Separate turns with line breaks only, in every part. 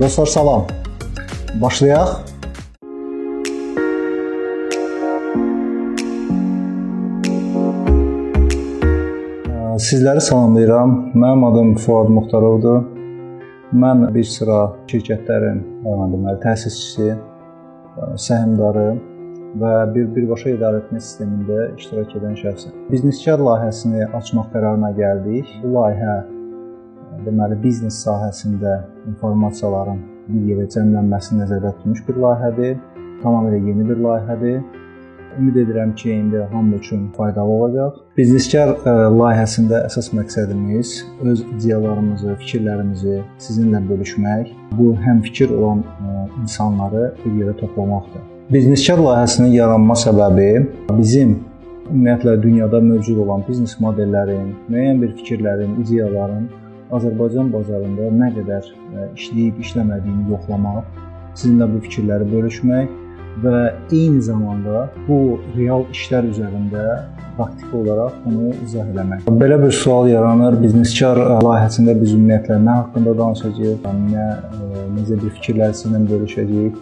Dostlar salam. Başlayaq. Sizləri salamlayıram. Mənim adım Fuad Muxtarovdur. Mən bir sıra şirkətlərin, deməli, təsisçisi, səhmdarı və bir birbaşa idarəetmə sistemində iştirak edən şəxsəm. Bizneskar layihəsini açmaq qərarına gəldik. Bu layihə deməli biznes sahəsində informasiyaların bir yerə cəmlənməsini nəzərdə tutmuş bir layihədir. Tamamilə yeni bir layihədir. Ümid edirəm ki, indi hamı üçün faydalı olacaq. Bizneskar ə, layihəsində əsas məqsədimiz öz ideyalarımızı, fikirlərimizi sizinlə bölüşmək, bu həm fikir olan ə, insanları bir yerə toplamaqdır. Bizneskar layihəsinin yaranma səbəbi bizim ümumiyyətlə dünyada mövcud olan biznes modellərin, müəyyən bir fikirlərin, ideyaların Azərbaycan bazarında nə qədər işləyib, işləmədiyini yoxlamaq, sizinlə bu fikirləri bölüşmək və eyni zamanda bu real işlər üzərində praktiki olaraq bunu izah eləmək. Belə bir sual yaranır. Bizneskar layihəsində biz ümumiyyətlə nə haqqında danışacağıq, nə necə bir fikirləri sizinlə bölüşəcəyik.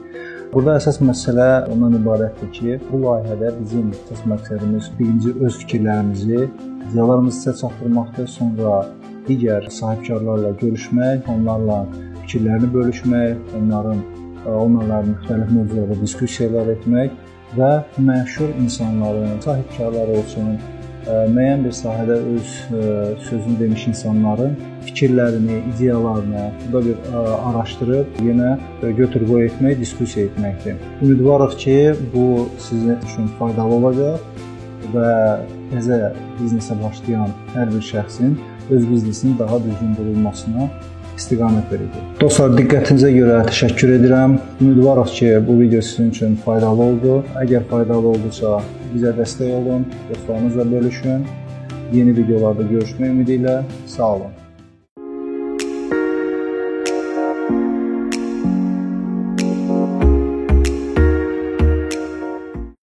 Burada əsas məsələ ondan ibarətdir ki, bu layihədə bizim əsas məqsədimiz birinci öz fikirlərimizi, ideyalarımızı sizə çatdırmaqdır, sonra digər sahibkarlarla görüşmək, onlarla fikirlərini bölüşmək, onların onlarla müxtəlif mövzularda diskussiyalar etmək və məşhur insanların, sahibkarlar olsun, müəyyən bir sahədə öz sözünü demiş insanların fikirlərini, ideyalarını burada bir araşdırıb yenə götür-qoy etmək, diskussiya etməkdir. Ümidvarıq ki, bu sizin üçün faydalı olacaq və təzə biznesə başlayan hər bir şəxsin öz biznesinin daha düzgün qurulmasına istiqamət verəcək. Dostlar, diqqətinizə görə təşəkkür edirəm. Ümidvarıq ki, bu video sizin üçün faydalı oldu. Əgər faydalı oldusa, bizə dəstək olun, dostlarınızla bölüşün. Yeni videolarda görüşmək ümidi ilə sağ olun.